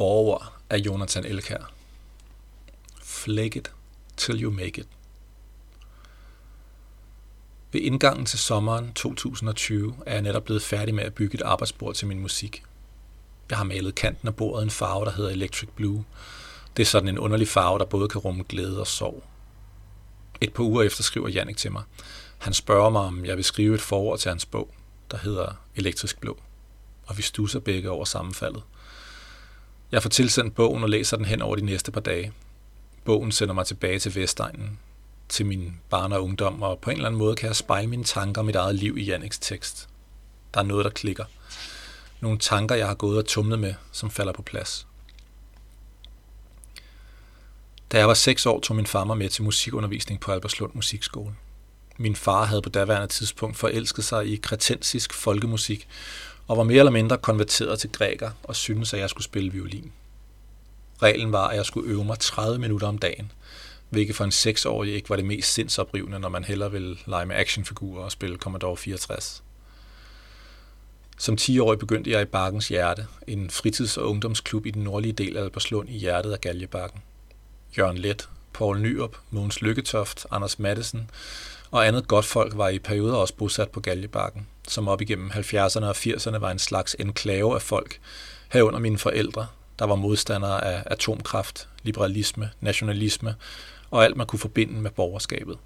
Forord af Jonathan Elkær. Flake it till you make it. Ved indgangen til sommeren 2020 er jeg netop blevet færdig med at bygge et arbejdsbord til min musik. Jeg har malet kanten af bordet en farve, der hedder Electric Blue. Det er sådan en underlig farve, der både kan rumme glæde og sorg. Et par uger efter skriver Jannik til mig. Han spørger mig, om jeg vil skrive et forord til hans bog, der hedder Elektrisk Blå. Og vi stusser begge over sammenfaldet. Jeg får tilsendt bogen og læser den hen over de næste par dage. Bogen sender mig tilbage til Vestegnen, til min barn og ungdom, og på en eller anden måde kan jeg spejle mine tanker og mit eget liv i Janniks tekst. Der er noget, der klikker. Nogle tanker, jeg har gået og tumlet med, som falder på plads. Da jeg var seks år, tog min far mig med til musikundervisning på Alberslund Musikskole. Min far havde på daværende tidspunkt forelsket sig i kretensisk folkemusik, og var mere eller mindre konverteret til græker og syntes, at jeg skulle spille violin. Reglen var, at jeg skulle øve mig 30 minutter om dagen, hvilket for en 6-årig ikke var det mest sindsoprivende, når man hellere ville lege med actionfigurer og spille Commodore 64. Som 10-årig begyndte jeg i Bakkens Hjerte, en fritids- og ungdomsklub i den nordlige del af Alberslund i hjertet af Galjebakken. Jørgen Let, Paul Nyrup, Mogens Lykketoft, Anders Mattesen og andet godt folk var i perioder også bosat på Galjebakken, som op igennem 70'erne og 80'erne var en slags enklave af folk, herunder mine forældre, der var modstandere af atomkraft, liberalisme, nationalisme og alt man kunne forbinde med borgerskabet.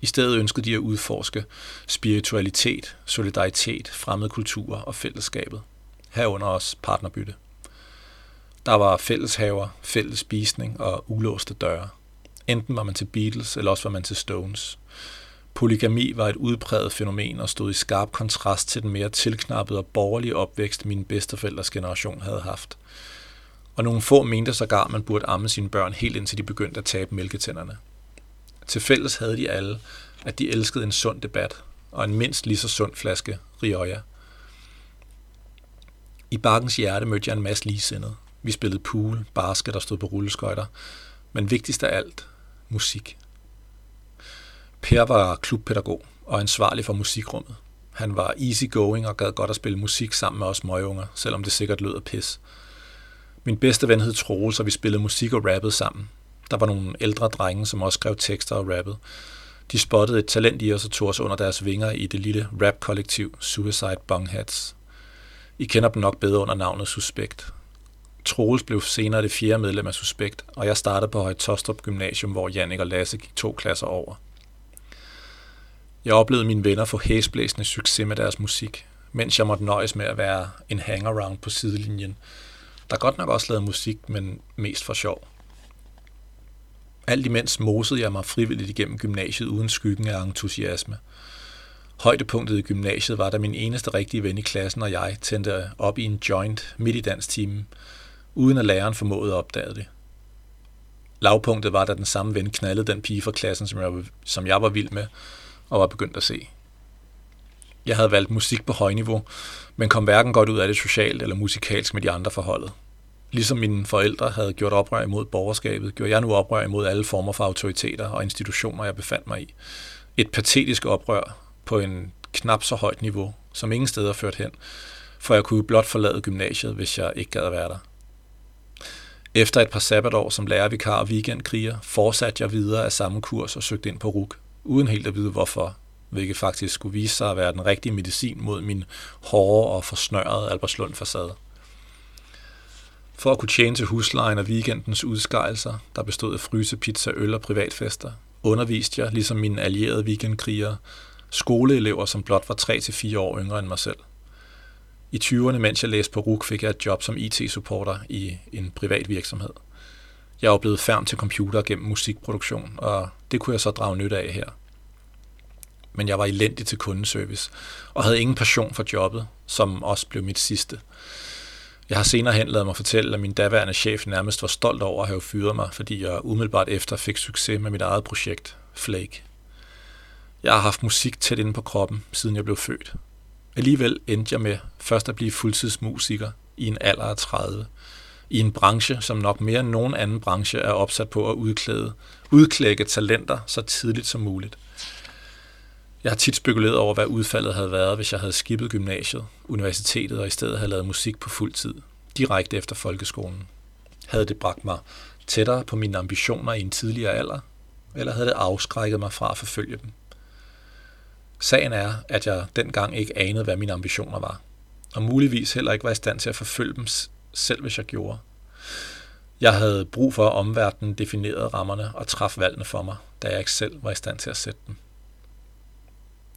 I stedet ønskede de at udforske spiritualitet, solidaritet, fremmede kulturer og fællesskabet. Herunder også partnerbytte. Der var fælleshaver, fælles spisning og ulåste døre. Enten var man til Beatles, eller også var man til Stones. Polygami var et udpræget fænomen og stod i skarp kontrast til den mere tilknappede og borgerlige opvækst, min bedsteforældres generation havde haft. Og nogle få mente sågar, at man burde amme sine børn helt indtil de begyndte at tabe mælketænderne. Til fælles havde de alle, at de elskede en sund debat og en mindst lige så sund flaske Rioja. I bakkens hjerte mødte jeg en masse ligesindede. Vi spillede pool, basket og stod på rulleskøjter. Men vigtigst af alt, musik. Per var klubpædagog og ansvarlig for musikrummet. Han var easygoing og gad godt at spille musik sammen med os møgunger, selvom det sikkert lød af pis. Min bedste ven hed Troels, og vi spillede musik og rappede sammen. Der var nogle ældre drenge, som også skrev tekster og rappede. De spottede et talent i os og tog os under deres vinger i det lille rap-kollektiv Suicide Bunghats. I kender dem nok bedre under navnet Suspekt. Troels blev senere det fjerde medlem af Suspekt, og jeg startede på Højtostrup Gymnasium, hvor Jannik og Lasse gik to klasser over. Jeg oplevede mine venner få hæsblæsende succes med deres musik, mens jeg måtte nøjes med at være en hangaround på sidelinjen, der godt nok også lavede musik, men mest for sjov. Alt imens mosede jeg mig frivilligt igennem gymnasiet uden skyggen af entusiasme. Højdepunktet i gymnasiet var, da min eneste rigtige ven i klassen og jeg tændte op i en joint midt i danstimen, uden at læreren formåede at opdage det. Lavpunktet var, da den samme ven knaldede den pige fra klassen, som jeg, som jeg var vild med, og var begyndt at se. Jeg havde valgt musik på højniveau, men kom hverken godt ud af det socialt eller musikalsk med de andre forholdet. Ligesom mine forældre havde gjort oprør imod borgerskabet, gjorde jeg nu oprør imod alle former for autoriteter og institutioner, jeg befandt mig i. Et patetisk oprør på en knap så højt niveau, som ingen steder ført hen, for jeg kunne blot forlade gymnasiet, hvis jeg ikke gad at være der. Efter et par sabbatår som lærervikar og weekendkriger, fortsatte jeg videre af samme kurs og søgte ind på RUK, uden helt at vide hvorfor, hvilket faktisk skulle vise sig at være den rigtige medicin mod min hårde og forsnørrede Albertslund-facade. For at kunne tjene til huslejen og weekendens udskejelser, der bestod af fryse, pizza, øl og privatfester, underviste jeg, ligesom mine allierede weekendkrigere, skoleelever, som blot var 3-4 år yngre end mig selv. I 20'erne, mens jeg læste på RUK, fik jeg et job som IT-supporter i en privat virksomhed. Jeg er blevet færm til computer gennem musikproduktion, og det kunne jeg så drage nyt af her. Men jeg var elendig til kundeservice, og havde ingen passion for jobbet, som også blev mit sidste. Jeg har senere hen lavet mig fortælle, at min daværende chef nærmest var stolt over at have fyret mig, fordi jeg umiddelbart efter fik succes med mit eget projekt, Flake. Jeg har haft musik tæt inde på kroppen, siden jeg blev født. Alligevel endte jeg med først at blive fuldtidsmusiker i en alder af 30. I en branche, som nok mere end nogen anden branche er opsat på at udklæde, udklække talenter så tidligt som muligt. Jeg har tit spekuleret over, hvad udfaldet havde været, hvis jeg havde skippet gymnasiet, universitetet og i stedet havde lavet musik på fuld tid. direkte efter folkeskolen. Havde det bragt mig tættere på mine ambitioner i en tidligere alder, eller havde det afskrækket mig fra at forfølge dem? Sagen er, at jeg dengang ikke anede, hvad mine ambitioner var, og muligvis heller ikke var i stand til at forfølge dem, selv hvis jeg gjorde. Jeg havde brug for, at omverdenen definerede rammerne og traf valgene for mig, da jeg ikke selv var i stand til at sætte dem.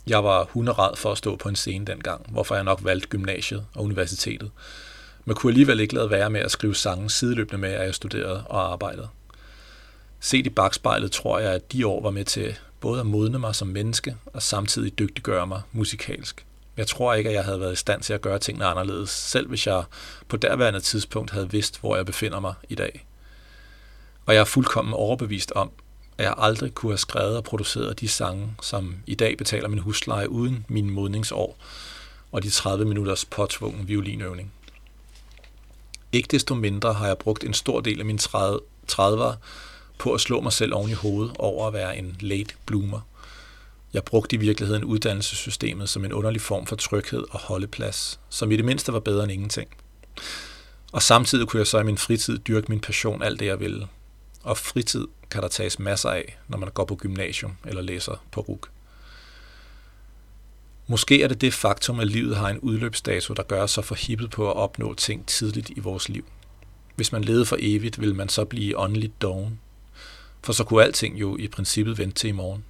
Jeg var hunderad for at stå på en scene dengang, hvorfor jeg nok valgte gymnasiet og universitetet, men kunne alligevel ikke lade være med at skrive sange sideløbende med, at jeg studerede og arbejdede. Set i bagspejlet tror jeg, at de år var med til både at modne mig som menneske og samtidig dygtiggøre mig musikalsk. Jeg tror ikke, at jeg havde været i stand til at gøre tingene anderledes, selv hvis jeg på derværende tidspunkt havde vidst, hvor jeg befinder mig i dag. Og jeg er fuldkommen overbevist om, at jeg aldrig kunne have skrevet og produceret de sange, som i dag betaler min husleje uden min modningsår og de 30 minutters påtvungen violinøvning. Ikke desto mindre har jeg brugt en stor del af min 30'er på at slå mig selv oven i hovedet over at være en late bloomer. Jeg brugte i virkeligheden uddannelsessystemet som en underlig form for tryghed og holdeplads, som i det mindste var bedre end ingenting. Og samtidig kunne jeg så i min fritid dyrke min passion alt det, jeg ville. Og fritid kan der tages masser af, når man går på gymnasium eller læser på RUG. Måske er det det faktum, at livet har en udløbsdato, der gør sig forhippet på at opnå ting tidligt i vores liv. Hvis man levede for evigt, ville man så blive åndeligt doven. For så kunne alting jo i princippet vente til i morgen.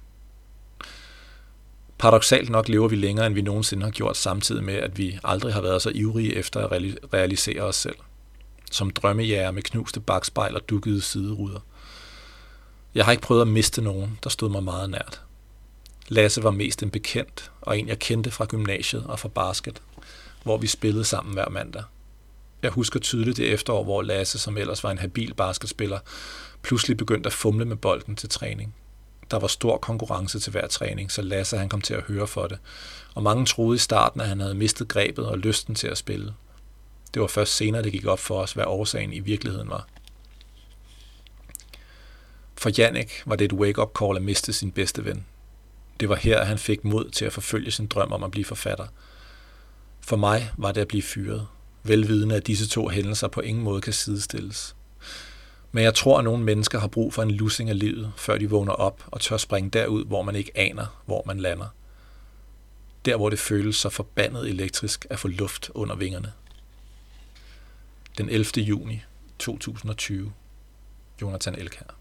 Paradoxalt nok lever vi længere, end vi nogensinde har gjort, samtidig med, at vi aldrig har været så ivrige efter at realisere os selv. Som drømmejæger med knuste bagspejl og dukkede sideruder. Jeg har ikke prøvet at miste nogen, der stod mig meget nært. Lasse var mest en bekendt, og en jeg kendte fra gymnasiet og fra basket, hvor vi spillede sammen hver mandag. Jeg husker tydeligt det efterår, hvor Lasse, som ellers var en habil basketspiller, pludselig begyndte at fumle med bolden til træning. Der var stor konkurrence til hver træning, så Lasse han kom til at høre for det. Og mange troede i starten, at han havde mistet grebet og lysten til at spille. Det var først senere, det gik op for os, hvad årsagen i virkeligheden var. For Jannik var det et wake-up call at miste sin bedste ven. Det var her, han fik mod til at forfølge sin drøm om at blive forfatter. For mig var det at blive fyret, velvidende at disse to hændelser på ingen måde kan sidestilles. Men jeg tror, at nogle mennesker har brug for en lussing af livet, før de vågner op og tør springe derud, hvor man ikke aner, hvor man lander. Der, hvor det føles så forbandet elektrisk at få luft under vingerne. Den 11. juni 2020. Jonathan Elkær